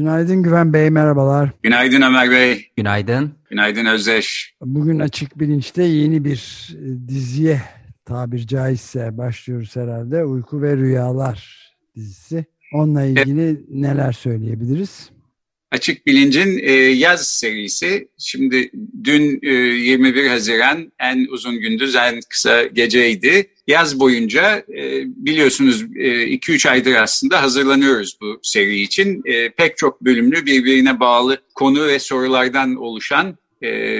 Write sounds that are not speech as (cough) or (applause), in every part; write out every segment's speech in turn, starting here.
Günaydın Güven Bey, merhabalar. Günaydın Ömer Bey. Günaydın. Günaydın Özdeş. Bugün Açık Bilinç'te yeni bir e, diziye tabir caizse başlıyoruz herhalde. Uyku ve Rüyalar dizisi. Onunla ilgili neler söyleyebiliriz? Açık Bilinc'in e, yaz serisi. Şimdi dün e, 21 Haziran en uzun gündüz en kısa geceydi. Yaz boyunca e, biliyorsunuz 2-3 e, aydır aslında hazırlanıyoruz bu seri için. E, pek çok bölümlü birbirine bağlı konu ve sorulardan oluşan e,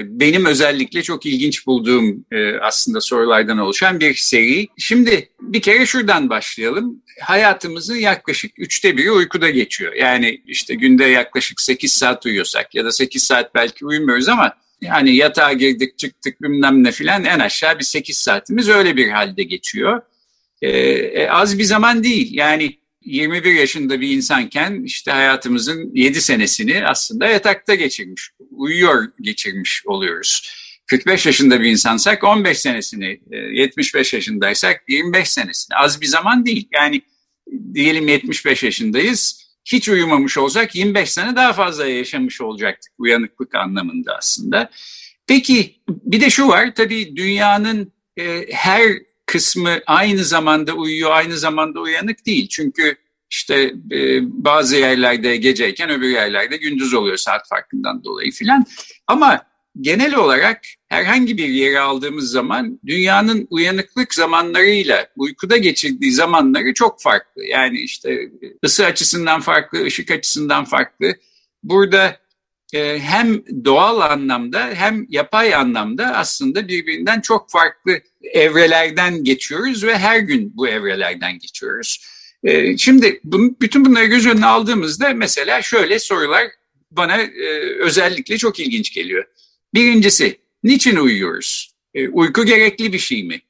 benim özellikle çok ilginç bulduğum e, aslında sorulardan oluşan bir seri. Şimdi bir kere şuradan başlayalım. Hayatımızın yaklaşık üçte biri uykuda geçiyor. Yani işte günde yaklaşık 8 saat uyuyorsak ya da 8 saat belki uyumuyoruz ama yani yatağa girdik çıktık bilmem ne filan en aşağı bir 8 saatimiz öyle bir halde geçiyor. Ee, az bir zaman değil yani 21 yaşında bir insanken işte hayatımızın 7 senesini aslında yatakta geçirmiş, uyuyor geçirmiş oluyoruz. 45 yaşında bir insansak 15 senesini, 75 e, yaşındaysak 25 senesini. Az bir zaman değil. Yani diyelim 75 yaşındayız. Hiç uyumamış olsak 25 sene daha fazla yaşamış olacaktık uyanıklık anlamında aslında. Peki bir de şu var tabii dünyanın e, her kısmı aynı zamanda uyuyor, aynı zamanda uyanık değil. Çünkü işte e, bazı yerlerde geceyken öbür yerlerde gündüz oluyor saat farkından dolayı filan. Ama genel olarak herhangi bir yere aldığımız zaman dünyanın uyanıklık zamanlarıyla uykuda geçirdiği zamanları çok farklı. Yani işte ısı açısından farklı, ışık açısından farklı. Burada e, hem doğal anlamda hem yapay anlamda aslında birbirinden çok farklı evrelerden geçiyoruz ve her gün bu evrelerden geçiyoruz. E, şimdi bütün bunları göz önüne aldığımızda mesela şöyle sorular bana e, özellikle çok ilginç geliyor. Birincisi, niçin uyuyoruz? E, uyku gerekli bir şey mi?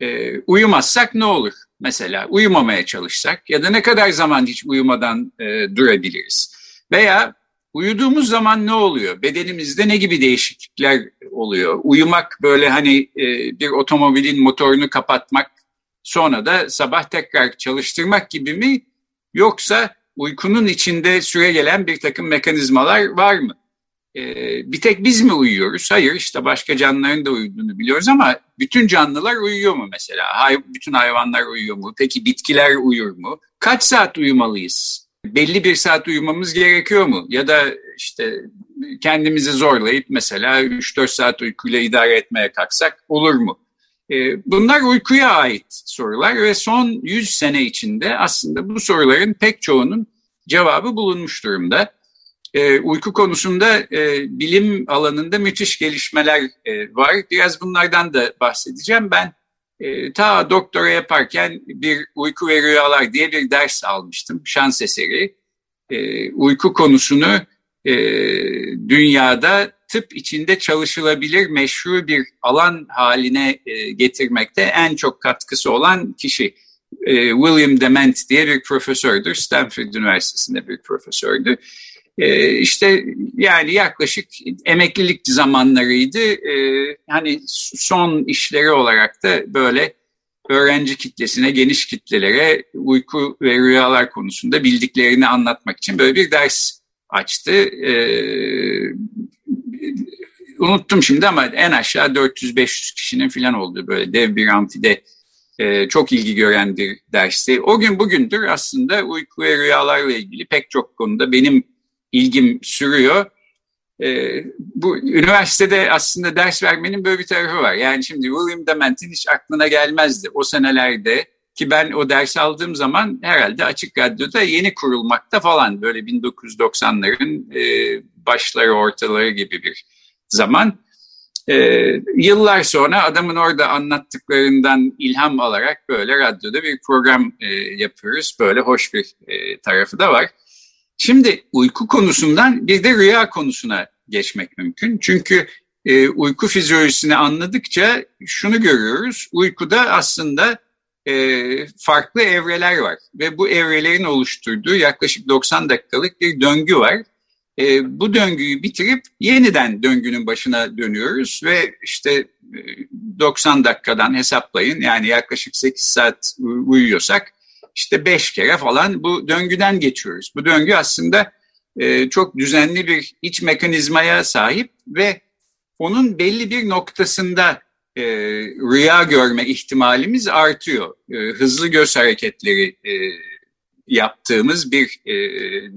E, uyumazsak ne olur? Mesela uyumamaya çalışsak ya da ne kadar zaman hiç uyumadan durabiliriz? Veya uyuduğumuz zaman ne oluyor? Bedenimizde ne gibi değişiklikler oluyor? Uyumak böyle hani e, bir otomobilin motorunu kapatmak sonra da sabah tekrar çalıştırmak gibi mi? Yoksa uykunun içinde süre gelen bir takım mekanizmalar var mı? Ee, bir tek biz mi uyuyoruz? Hayır işte başka canlıların da uyuduğunu biliyoruz ama bütün canlılar uyuyor mu mesela? Hay bütün hayvanlar uyuyor mu? Peki bitkiler uyur mu? Kaç saat uyumalıyız? Belli bir saat uyumamız gerekiyor mu? Ya da işte kendimizi zorlayıp mesela 3-4 saat uykuyla idare etmeye kalksak olur mu? Ee, bunlar uykuya ait sorular ve son 100 sene içinde aslında bu soruların pek çoğunun cevabı bulunmuş durumda e, uyku konusunda e, bilim alanında müthiş gelişmeler e, var. Biraz bunlardan da bahsedeceğim. Ben e, ta doktora yaparken bir uyku ve rüyalar diye bir ders almıştım. Şans eseri. E, uyku konusunu e, dünyada tıp içinde çalışılabilir meşru bir alan haline e, getirmekte en çok katkısı olan kişi. E, William Dement diye bir profesördür. Stanford Üniversitesi'nde bir profesördü. E, işte yani yaklaşık emeklilik zamanlarıydı. Hani son işleri olarak da böyle öğrenci kitlesine, geniş kitlelere uyku ve rüyalar konusunda bildiklerini anlatmak için böyle bir ders açtı. E, unuttum şimdi ama en aşağı 400-500 kişinin falan olduğu böyle dev bir amfide e, çok ilgi gören bir dersti. O gün bugündür aslında uyku ve rüyalarla ilgili pek çok konuda benim ilgim sürüyor. E, bu üniversitede aslında ders vermenin böyle bir tarafı var. Yani şimdi William Dement'in hiç aklına gelmezdi o senelerde ki ben o ders aldığım zaman herhalde Açık Radyo'da yeni kurulmakta falan böyle 1990'ların e, başları ortaları gibi bir zaman. E, yıllar sonra adamın orada anlattıklarından ilham alarak böyle radyoda bir program e, yapıyoruz. Böyle hoş bir e, tarafı da var. Şimdi uyku konusundan bir de rüya konusuna geçmek mümkün. Çünkü e, uyku fizyolojisini anladıkça şunu görüyoruz. Uykuda aslında e, farklı evreler var ve bu evrelerin oluşturduğu yaklaşık 90 dakikalık bir döngü var. E, bu döngüyü bitirip yeniden döngünün başına dönüyoruz ve işte 90 dakikadan hesaplayın yani yaklaşık 8 saat uyuyorsak işte 5 kere falan bu döngüden geçiyoruz. Bu döngü aslında e, çok düzenli bir iç mekanizmaya sahip ve onun belli bir noktasında e, rüya görme ihtimalimiz artıyor. E, hızlı göz hareketleri e, yaptığımız bir e,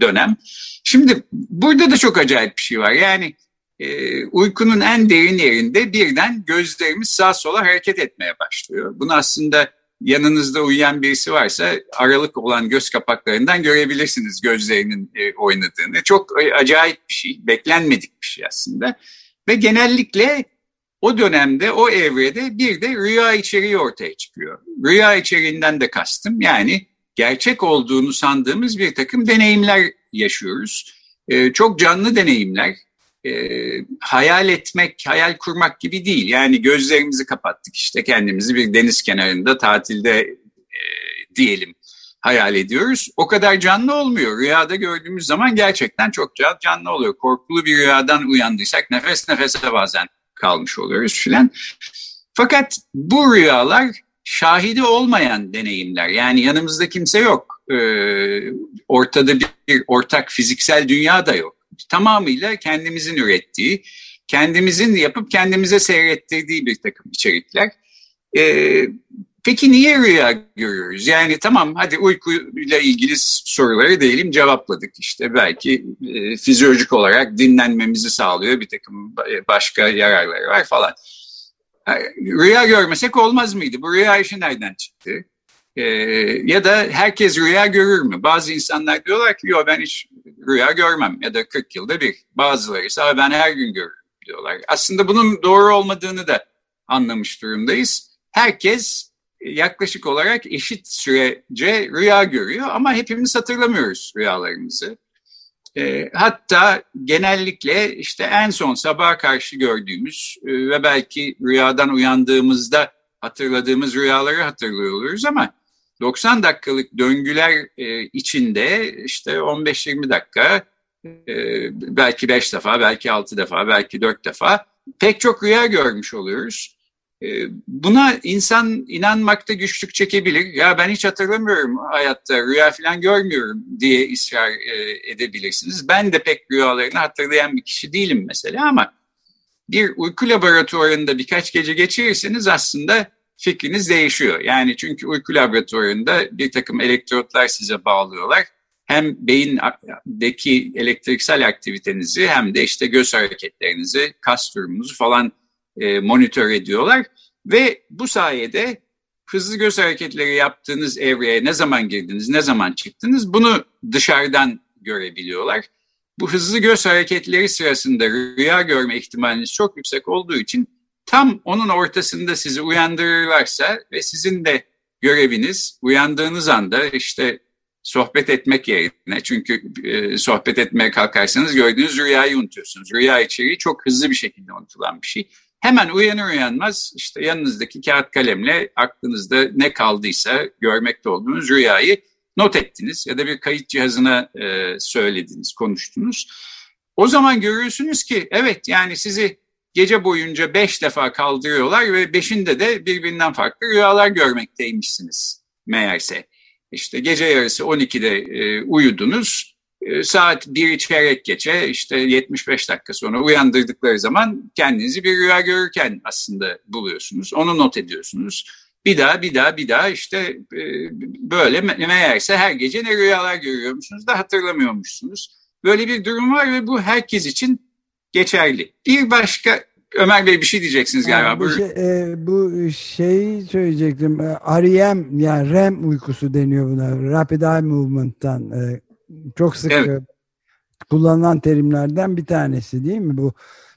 dönem. Şimdi burada da çok acayip bir şey var. Yani e, uykunun en derin yerinde birden gözlerimiz sağa sola hareket etmeye başlıyor. Bunu aslında yanınızda uyuyan birisi varsa aralık olan göz kapaklarından görebilirsiniz gözlerinin e, oynadığını. Çok e, acayip bir şey, beklenmedik bir şey aslında. Ve genellikle o dönemde, o evrede bir de rüya içeriği ortaya çıkıyor. Rüya içeriğinden de kastım yani gerçek olduğunu sandığımız bir takım deneyimler yaşıyoruz. Ee, çok canlı deneyimler. Ee, hayal etmek, hayal kurmak gibi değil. Yani gözlerimizi kapattık işte kendimizi bir deniz kenarında tatilde e, diyelim hayal ediyoruz. O kadar canlı olmuyor. Rüyada gördüğümüz zaman gerçekten çok canlı oluyor. Korkulu bir rüyadan uyandıysak nefes nefese bazen kalmış oluyoruz filan. Fakat bu rüyalar şahidi olmayan deneyimler. Yani yanımızda kimse yok. Ee, ortada bir, bir ortak fiziksel dünya da yok. Tamamıyla kendimizin ürettiği, kendimizin yapıp kendimize seyrettirdiği bir takım içerikler. Ee, peki niye rüya görüyoruz? Yani tamam hadi uykuyla ilgili soruları diyelim cevapladık. İşte belki e, fizyolojik olarak dinlenmemizi sağlıyor bir takım başka yararları var falan. Rüya görmesek olmaz mıydı? Bu rüya işi nereden çıktı? Ee, ya da herkes rüya görür mü? Bazı insanlar diyorlar ki yok ben hiç rüya görmem ya da 40 yılda bir. Bazıları ise ben her gün görürüm diyorlar. Aslında bunun doğru olmadığını da anlamış durumdayız. Herkes yaklaşık olarak eşit sürece rüya görüyor ama hepimiz hatırlamıyoruz rüyalarımızı. E, hatta genellikle işte en son sabah karşı gördüğümüz e, ve belki rüyadan uyandığımızda hatırladığımız rüyaları hatırlıyoruz ama 90 dakikalık döngüler e, içinde işte 15-20 dakika e, belki 5 defa, belki 6 defa, belki 4 defa pek çok rüya görmüş oluyoruz. Ee, buna insan inanmakta güçlük çekebilir. Ya ben hiç hatırlamıyorum hayatta rüya falan görmüyorum diye ısrar e, edebilirsiniz. Ben de pek rüyalarını hatırlayan bir kişi değilim mesela ama bir uyku laboratuvarında birkaç gece geçirirseniz aslında fikriniz değişiyor. Yani çünkü uyku laboratuvarında bir takım elektrotlar size bağlıyorlar. Hem beyindeki elektriksel aktivitenizi hem de işte göz hareketlerinizi, kas durumunuzu falan e, monitör ediyorlar ve bu sayede hızlı göz hareketleri yaptığınız evreye ne zaman girdiniz, ne zaman çıktınız bunu dışarıdan görebiliyorlar. Bu hızlı göz hareketleri sırasında rüya görme ihtimaliniz çok yüksek olduğu için tam onun ortasında sizi uyandırırlarsa ve sizin de göreviniz uyandığınız anda işte sohbet etmek yerine çünkü e, sohbet etmeye kalkarsanız gördüğünüz rüyayı unutuyorsunuz. Rüya içeriği çok hızlı bir şekilde unutulan bir şey. Hemen uyanır uyanmaz işte yanınızdaki kağıt kalemle aklınızda ne kaldıysa görmekte olduğunuz rüyayı not ettiniz ya da bir kayıt cihazına e, söylediniz, konuştunuz. O zaman görüyorsunuz ki evet yani sizi gece boyunca beş defa kaldırıyorlar ve beşinde de birbirinden farklı rüyalar görmekteymişsiniz meğerse. İşte gece yarısı 12'de e, uyudunuz, ee, saat bir çeyrek geçe işte 75 dakika sonra uyandırdıkları zaman kendinizi bir rüya görürken aslında buluyorsunuz. Onu not ediyorsunuz. Bir daha bir daha bir daha işte e, böyle meğerse her gece ne rüyalar görüyormuşsunuz da hatırlamıyormuşsunuz. Böyle bir durum var ve bu herkes için geçerli. Bir başka Ömer Bey bir şey diyeceksiniz galiba. Yani bu, şey, e, bu şey söyleyecektim. REM yani REM uykusu deniyor buna. Rapid Eye Movement'tan e, çok sık evet. kullanılan terimlerden bir tanesi değil mi bu?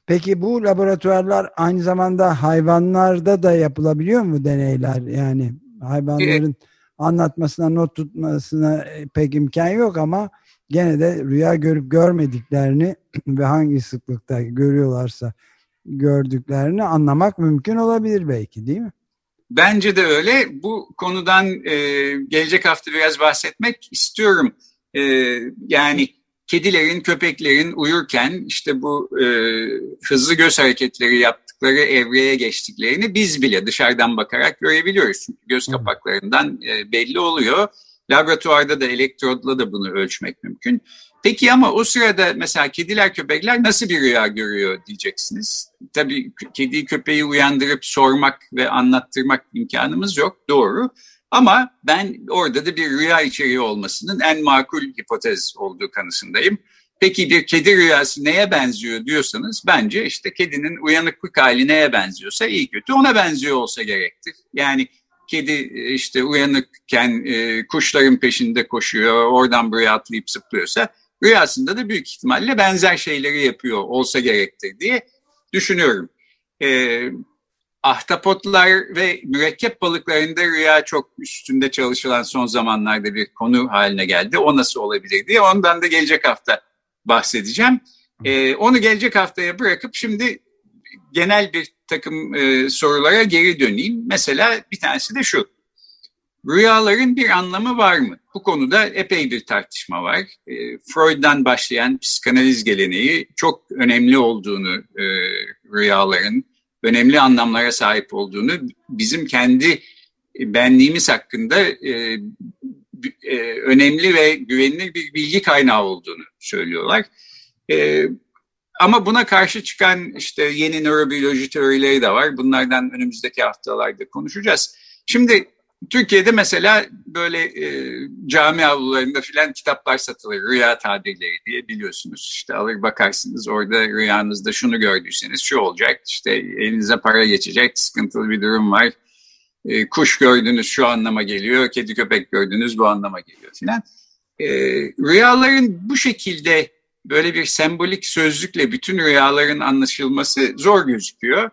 Peki bu laboratuvarlar aynı zamanda hayvanlarda da yapılabiliyor mu deneyler? Yani hayvanların anlatmasına, not tutmasına e, pek imkan yok ama gene de rüya görüp görmediklerini (clears throat) ve hangi sıklıkta görüyorlarsa gördüklerini anlamak mümkün olabilir belki değil mi? Bence de öyle. Bu konudan e, gelecek hafta biraz bahsetmek istiyorum. E, yani kedilerin, köpeklerin uyurken işte bu e, hızlı göz hareketleri yaptıkları evreye geçtiklerini biz bile dışarıdan bakarak görebiliyoruz. Çünkü göz kapaklarından e, belli oluyor. Laboratuvarda da elektrodla da bunu ölçmek mümkün. Peki ama o sırada mesela kediler köpekler nasıl bir rüya görüyor diyeceksiniz. Tabii kediyi köpeği uyandırıp sormak ve anlattırmak imkanımız yok doğru. Ama ben orada da bir rüya içeriği olmasının en makul hipotez olduğu kanısındayım. Peki bir kedi rüyası neye benziyor diyorsanız bence işte kedinin uyanıklık hali neye benziyorsa iyi kötü ona benziyor olsa gerektir. Yani kedi işte uyanıkken e, kuşların peşinde koşuyor oradan buraya atlayıp zıplıyorsa rüyasında da büyük ihtimalle benzer şeyleri yapıyor olsa gerektir diye düşünüyorum. E, ahtapotlar ve mürekkep balıklarında rüya çok üstünde çalışılan son zamanlarda bir konu haline geldi. O nasıl olabilir diye ondan da gelecek hafta bahsedeceğim. E, onu gelecek haftaya bırakıp şimdi genel bir takım e, sorulara geri döneyim. Mesela bir tanesi de şu. Rüyaların bir anlamı var mı? Bu konuda epey bir tartışma var. E, Freud'dan başlayan psikanaliz geleneği çok önemli olduğunu e, rüyaların, önemli anlamlara sahip olduğunu, bizim kendi benliğimiz hakkında e, e, önemli ve güvenilir bir bilgi kaynağı olduğunu söylüyorlar. E, ama buna karşı çıkan işte yeni nörobiyoloji teorileri de var. Bunlardan önümüzdeki haftalarda konuşacağız. Şimdi Türkiye'de mesela böyle e, cami avlularında filan kitaplar satılır. Rüya tabirleri diye biliyorsunuz. İşte alır bakarsınız orada rüyanızda şunu gördüyseniz şu olacak. İşte elinize para geçecek, sıkıntılı bir durum var. E, kuş gördünüz şu anlama geliyor, kedi köpek gördünüz bu anlama geliyor filan. E, rüyaların bu şekilde böyle bir sembolik sözlükle bütün rüyaların anlaşılması zor gözüküyor.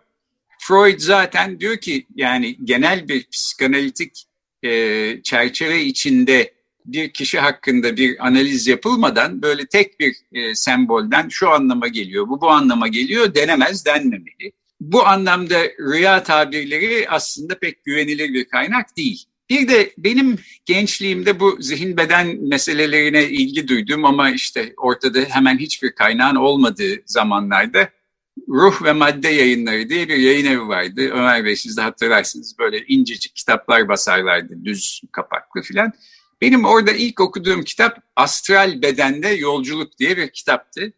Freud zaten diyor ki yani genel bir psikanalitik e, çerçeve içinde bir kişi hakkında bir analiz yapılmadan böyle tek bir e, sembolden şu anlama geliyor, bu bu anlama geliyor denemez, denmemeli. Bu anlamda rüya tabirleri aslında pek güvenilir bir kaynak değil. Bir de benim gençliğimde bu zihin beden meselelerine ilgi duydum ama işte ortada hemen hiçbir kaynağın olmadığı zamanlarda Ruh ve Madde Yayınları diye bir yayın evi vardı. Ömer Bey siz de hatırlarsınız böyle incecik kitaplar basarlardı düz kapaklı filan. Benim orada ilk okuduğum kitap Astral Bedende Yolculuk diye bir kitaptı.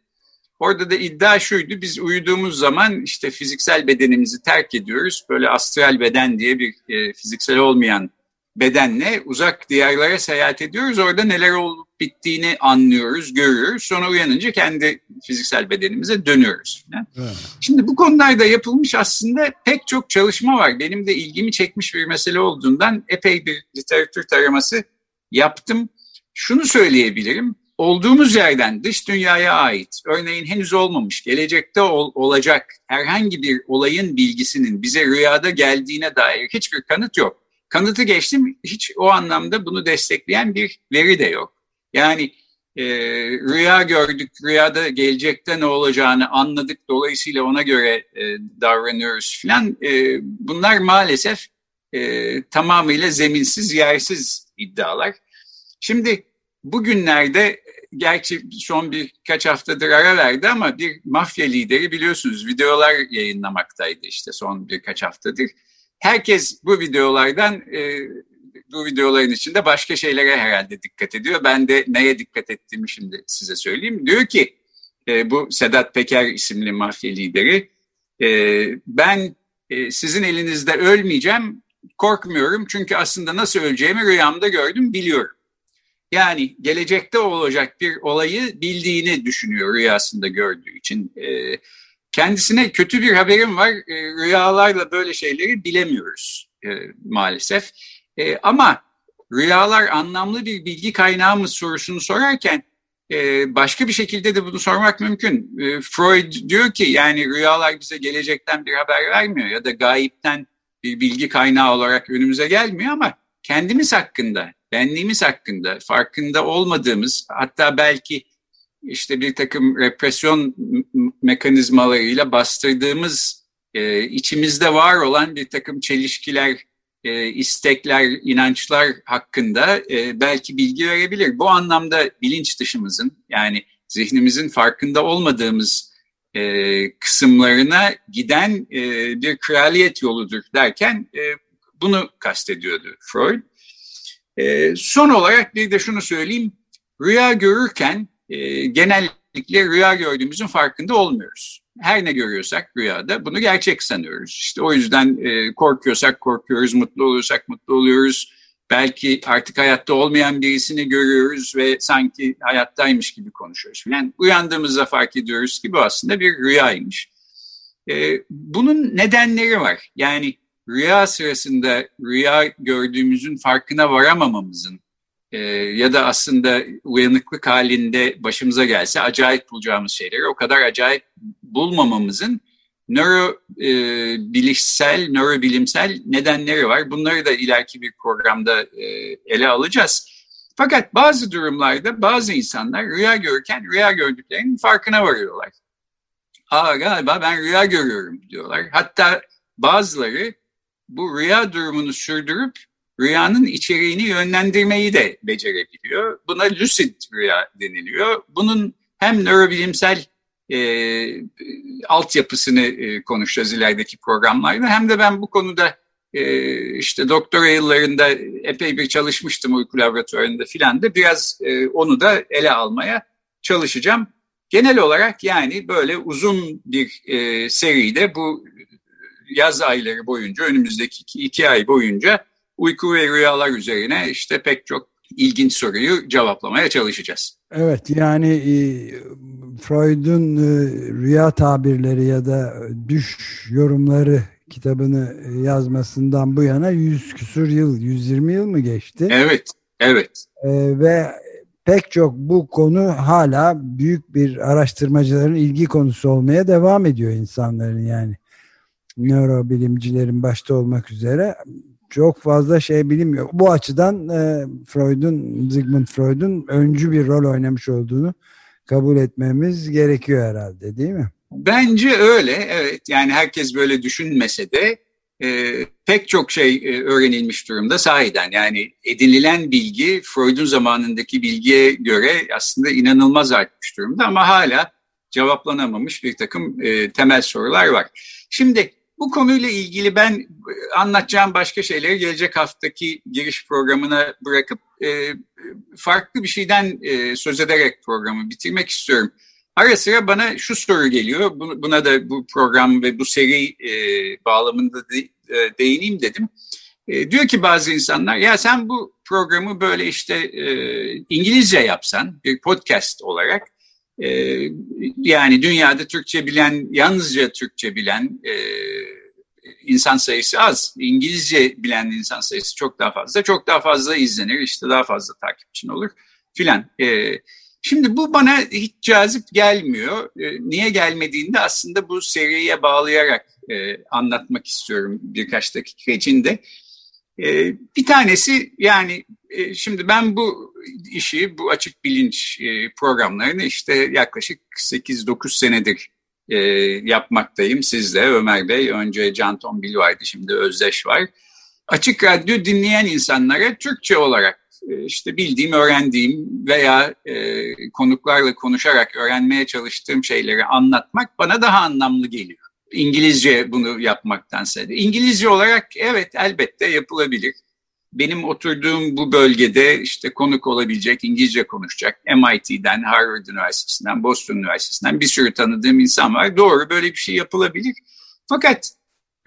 Orada da iddia şuydu biz uyuduğumuz zaman işte fiziksel bedenimizi terk ediyoruz. Böyle astral beden diye bir e, fiziksel olmayan bedenle uzak diyarlara seyahat ediyoruz. Orada neler olup bittiğini anlıyoruz, görüyoruz. Sonra uyanınca kendi fiziksel bedenimize dönüyoruz. Evet. Şimdi bu konularda yapılmış aslında pek çok çalışma var. Benim de ilgimi çekmiş bir mesele olduğundan epey bir literatür taraması yaptım. Şunu söyleyebilirim. Olduğumuz yerden dış dünyaya ait, örneğin henüz olmamış, gelecekte ol, olacak herhangi bir olayın bilgisinin bize rüyada geldiğine dair hiçbir kanıt yok. Kanıtı geçtim hiç o anlamda bunu destekleyen bir veri de yok. Yani e, rüya gördük, rüyada gelecekte ne olacağını anladık, dolayısıyla ona göre e, davranıyoruz filan. E, bunlar maalesef e, tamamıyla zeminsiz, yersiz iddialar. Şimdi bugünlerde gerçi son birkaç haftadır ara verdi ama bir mafya lideri biliyorsunuz videolar yayınlamaktaydı işte son birkaç haftadır herkes bu videolardan e, bu videoların içinde başka şeylere herhalde dikkat ediyor. Ben de neye dikkat ettiğimi şimdi size söyleyeyim. Diyor ki e, bu Sedat Peker isimli mafya lideri e, ben e, sizin elinizde ölmeyeceğim korkmuyorum çünkü aslında nasıl öleceğimi rüyamda gördüm biliyorum. Yani gelecekte olacak bir olayı bildiğini düşünüyor rüyasında gördüğü için. E, Kendisine kötü bir haberim var. E, rüyalarla böyle şeyleri bilemiyoruz e, maalesef. E, ama rüyalar anlamlı bir bilgi kaynağı mı sorusunu sorarken e, başka bir şekilde de bunu sormak mümkün. E, Freud diyor ki yani rüyalar bize gelecekten bir haber vermiyor ya da gayipten bir bilgi kaynağı olarak önümüze gelmiyor ama kendimiz hakkında, benliğimiz hakkında farkında olmadığımız hatta belki işte bir takım represyon mekanizmalarıyla bastırdığımız e, içimizde var olan bir takım çelişkiler, e, istekler, inançlar hakkında e, belki bilgi verebilir. Bu anlamda bilinç dışımızın yani zihnimizin farkında olmadığımız e, kısımlarına giden e, bir kraliyet yoludur derken e, bunu kastediyordu Freud. E, son olarak bir de şunu söyleyeyim. Rüya görürken e, genellikle rüya gördüğümüzün farkında olmuyoruz. Her ne görüyorsak rüyada bunu gerçek sanıyoruz. İşte o yüzden e, korkuyorsak korkuyoruz, mutlu oluyorsak mutlu oluyoruz. Belki artık hayatta olmayan birisini görüyoruz ve sanki hayattaymış gibi konuşuyoruz falan. Uyandığımızda fark ediyoruz ki bu aslında bir rüyaymış. E, bunun nedenleri var. Yani rüya sırasında rüya gördüğümüzün farkına varamamamızın e, ya da aslında uyanıklık halinde başımıza gelse acayip bulacağımız şeyleri o kadar acayip bulmamamızın nöro e, bilişsel, nörobilimsel nedenleri var. Bunları da ileriki bir programda e, ele alacağız. Fakat bazı durumlarda bazı insanlar rüya görürken rüya gördüklerinin farkına varıyorlar. Aa galiba ben rüya görüyorum diyorlar. Hatta bazıları bu rüya durumunu sürdürüp rüyanın içeriğini yönlendirmeyi de becerebiliyor. Buna lucid rüya deniliyor. Bunun hem nörobilimsel e, altyapısını e, konuşacağız ilerideki programlarda hem de ben bu konuda e, işte doktora yıllarında epey bir çalışmıştım uyku laboratuvarında filan da biraz e, onu da ele almaya çalışacağım. Genel olarak yani böyle uzun bir e, seride bu yaz ayları boyunca önümüzdeki iki, iki ay boyunca uyku ve rüyalar üzerine işte pek çok ilginç soruyu cevaplamaya çalışacağız. Evet yani e, Freud'un e, rüya tabirleri ya da düş yorumları kitabını yazmasından bu yana 100 küsur yıl, 120 yıl mı geçti? Evet, evet. E, ve pek çok bu konu hala büyük bir araştırmacıların ilgi konusu olmaya devam ediyor insanların yani. Nörobilimcilerin başta olmak üzere çok fazla şey bilinmiyor. Bu açıdan e, Freud'un, Sigmund Freud'un öncü bir rol oynamış olduğunu kabul etmemiz gerekiyor herhalde değil mi? Bence öyle evet yani herkes böyle düşünmese de e, pek çok şey e, öğrenilmiş durumda sahiden yani edinilen bilgi Freud'un zamanındaki bilgiye göre aslında inanılmaz artmış durumda ama hala cevaplanamamış bir takım e, temel sorular var. Şimdi bu konuyla ilgili ben e, anlatacağım başka şeyleri gelecek haftaki giriş programına bırakıp e, farklı bir şeyden e, söz ederek programı bitirmek istiyorum. Ara sıra bana şu soru geliyor, buna da bu program ve bu seri e, bağlamında de, e, değineyim dedim. E, diyor ki bazı insanlar, ya sen bu programı böyle işte e, İngilizce yapsan, bir podcast olarak, e, yani dünyada Türkçe bilen, yalnızca Türkçe bilen e, insan sayısı az. İngilizce bilen insan sayısı çok daha fazla. Çok daha fazla izlenir, işte daha fazla takipçin olur filan. E, şimdi bu bana hiç cazip gelmiyor. E, niye gelmediğinde aslında bu seriye bağlayarak e, anlatmak istiyorum birkaç dakika içinde. E, bir tanesi yani e, şimdi ben bu işi, bu açık bilinç e, programlarını işte yaklaşık 8-9 senedir e, yapmaktayım sizle. Ömer Bey, önce Can Tombil vardı, şimdi Özdeş var. Açık radyo dinleyen insanlara Türkçe olarak e, işte bildiğim, öğrendiğim veya konuklarla konuşarak öğrenmeye çalıştığım şeyleri anlatmak bana daha anlamlı geliyor. İngilizce bunu yapmaktansa. İngilizce olarak evet elbette yapılabilir benim oturduğum bu bölgede işte konuk olabilecek, İngilizce konuşacak MIT'den, Harvard Üniversitesi'nden, Boston Üniversitesi'nden bir sürü tanıdığım insan var. Doğru böyle bir şey yapılabilir. Fakat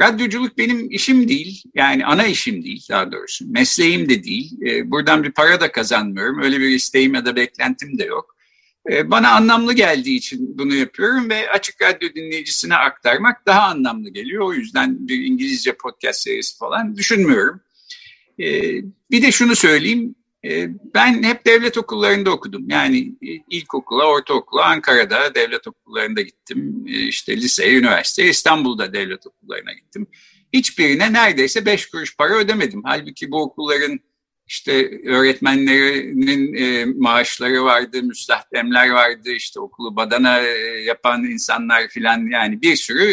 radyoculuk benim işim değil. Yani ana işim değil daha doğrusu. Mesleğim de değil. Ee, buradan bir para da kazanmıyorum. Öyle bir isteğim ya da beklentim de yok. Ee, bana anlamlı geldiği için bunu yapıyorum ve açık radyo dinleyicisine aktarmak daha anlamlı geliyor. O yüzden bir İngilizce podcast serisi falan düşünmüyorum. E, bir de şunu söyleyeyim. E, ben hep devlet okullarında okudum. Yani e, ilkokula, ortaokula Ankara'da devlet okullarında gittim. E, işte liseye, üniversiteye İstanbul'da devlet okullarına gittim. Hiçbirine neredeyse beş kuruş para ödemedim. Halbuki bu okulların işte öğretmenlerinin e, maaşları vardı, müstahdemler vardı, işte okulu badana e, yapan insanlar filan yani bir sürü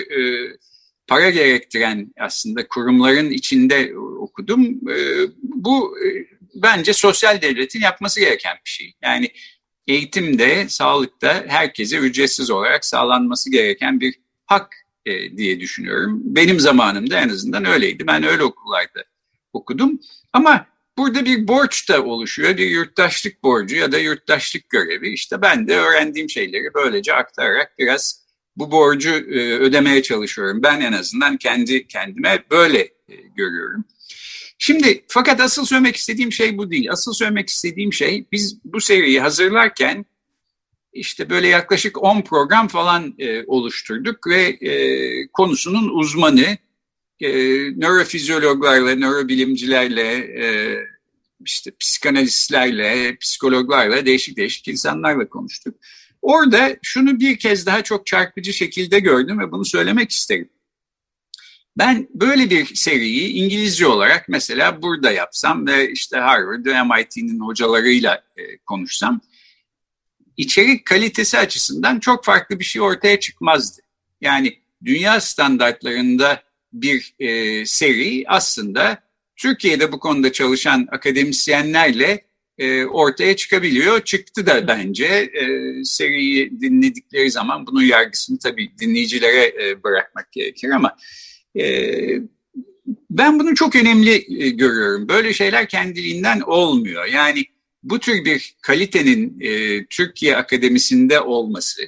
para gerektiren aslında kurumların içinde okudum. E, bu e, bence sosyal devletin yapması gereken bir şey. Yani eğitimde, sağlıkta herkese ücretsiz olarak sağlanması gereken bir hak e, diye düşünüyorum. Benim zamanımda en azından öyleydi. Ben öyle okullarda okudum. Ama burada bir borç da oluşuyor. Bir yurttaşlık borcu ya da yurttaşlık görevi. İşte ben de öğrendiğim şeyleri böylece aktararak biraz bu borcu e, ödemeye çalışıyorum. Ben en azından kendi kendime böyle e, görüyorum. Şimdi fakat asıl söylemek istediğim şey bu değil. Asıl söylemek istediğim şey biz bu seriyi hazırlarken işte böyle yaklaşık 10 program falan e, oluşturduk ve e, konusunun uzmanı e, nörofizyologlarla, nörobilimcilerle, e, işte psikanalistlerle, psikologlarla, değişik değişik insanlarla konuştuk. Orada şunu bir kez daha çok çarpıcı şekilde gördüm ve bunu söylemek isterim. Ben böyle bir seriyi İngilizce olarak mesela burada yapsam ve işte Harvard ve MIT'nin hocalarıyla e, konuşsam içerik kalitesi açısından çok farklı bir şey ortaya çıkmazdı. Yani dünya standartlarında bir e, seri aslında Türkiye'de bu konuda çalışan akademisyenlerle e, ortaya çıkabiliyor. Çıktı da bence e, seriyi dinledikleri zaman bunun yargısını tabii dinleyicilere e, bırakmak gerekir ama e, ben bunu çok önemli görüyorum. Böyle şeyler kendiliğinden olmuyor. Yani bu tür bir kalitenin Türkiye Akademisi'nde olması,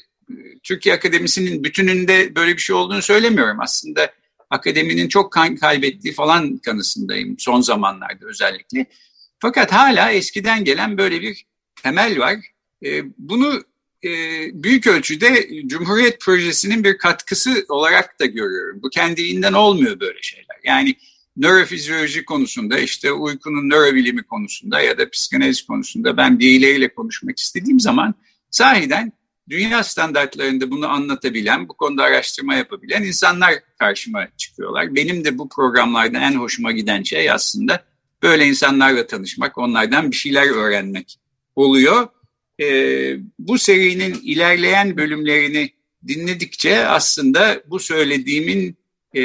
Türkiye Akademisi'nin bütününde böyle bir şey olduğunu söylemiyorum. Aslında akademinin çok kan kaybettiği falan kanısındayım son zamanlarda özellikle. Fakat hala eskiden gelen böyle bir temel var. E, bunu e, büyük ölçüde Cumhuriyet Projesi'nin bir katkısı olarak da görüyorum. Bu kendiliğinden olmuyor böyle şeyler. Yani nörofizyoloji konusunda işte uykunun nörobilimi konusunda ya da psikanaliz konusunda ben birileriyle konuşmak istediğim zaman sahiden dünya standartlarında bunu anlatabilen, bu konuda araştırma yapabilen insanlar karşıma çıkıyorlar. Benim de bu programlarda en hoşuma giden şey aslında böyle insanlarla tanışmak, onlardan bir şeyler öğrenmek oluyor. Ee, bu serinin ilerleyen bölümlerini dinledikçe aslında bu söylediğimin e,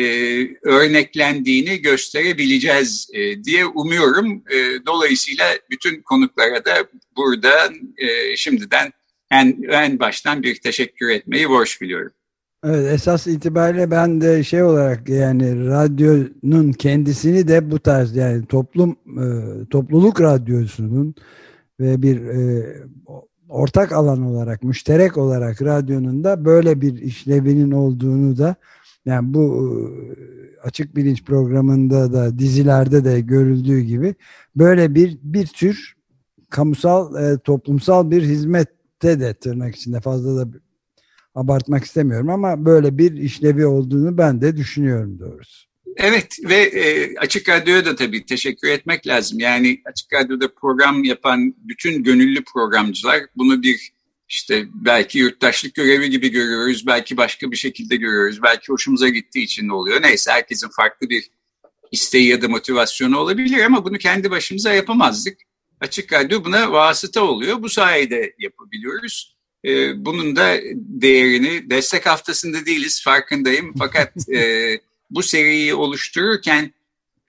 örneklendiğini gösterebileceğiz e, diye umuyorum. E, dolayısıyla bütün konuklara da burada e, şimdiden en, en baştan bir teşekkür etmeyi borç biliyorum. Evet esas itibariyle ben de şey olarak yani radyonun kendisini de bu tarz yani toplum e, topluluk radyosunun ve bir e, ortak alan olarak müşterek olarak radyonun da böyle bir işlevinin olduğunu da yani bu e, açık bilinç programında da dizilerde de görüldüğü gibi böyle bir bir tür kamusal toplumsal bir hizmette de tırnak içinde fazla da abartmak istemiyorum ama böyle bir işlevi olduğunu ben de düşünüyorum doğrusu. Evet ve e, Açık Radyo'ya da tabii teşekkür etmek lazım. Yani Açık Radyo'da program yapan bütün gönüllü programcılar bunu bir işte belki yurttaşlık görevi gibi görüyoruz, belki başka bir şekilde görüyoruz, belki hoşumuza gittiği için de oluyor. Neyse herkesin farklı bir isteği ya da motivasyonu olabilir ama bunu kendi başımıza yapamazdık. Açık Radyo buna vasıta oluyor. Bu sayede yapabiliyoruz. Ee, bunun da değerini destek haftasında değiliz farkındayım. Fakat (laughs) e, bu seriyi oluştururken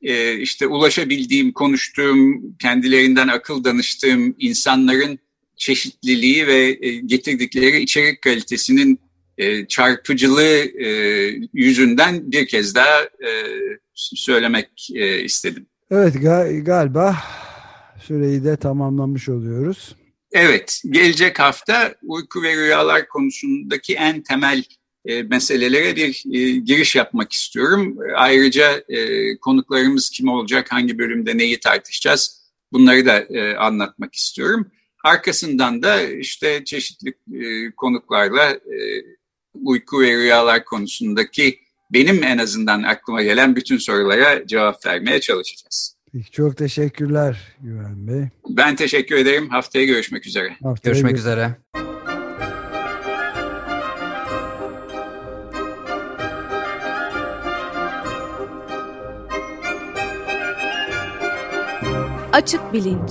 e, işte ulaşabildiğim, konuştuğum, kendilerinden akıl danıştığım insanların çeşitliliği ve e, getirdikleri içerik kalitesinin e, çarpıcılığı e, yüzünden bir kez daha söylemek istedim. Evet galiba süreyi de tamamlamış oluyoruz. Evet, gelecek hafta uyku ve rüyalar konusundaki en temel e, meselelere bir e, giriş yapmak istiyorum. Ayrıca e, konuklarımız kim olacak, hangi bölümde neyi tartışacağız bunları da e, anlatmak istiyorum. Arkasından da işte çeşitli e, konuklarla e, uyku ve rüyalar konusundaki benim en azından aklıma gelen bütün sorulara cevap vermeye çalışacağız. Peki, çok teşekkürler Güven Bey. Ben teşekkür ederim. Haftaya görüşmek üzere. Haftaya görüşmek üzere. Açık Bilinç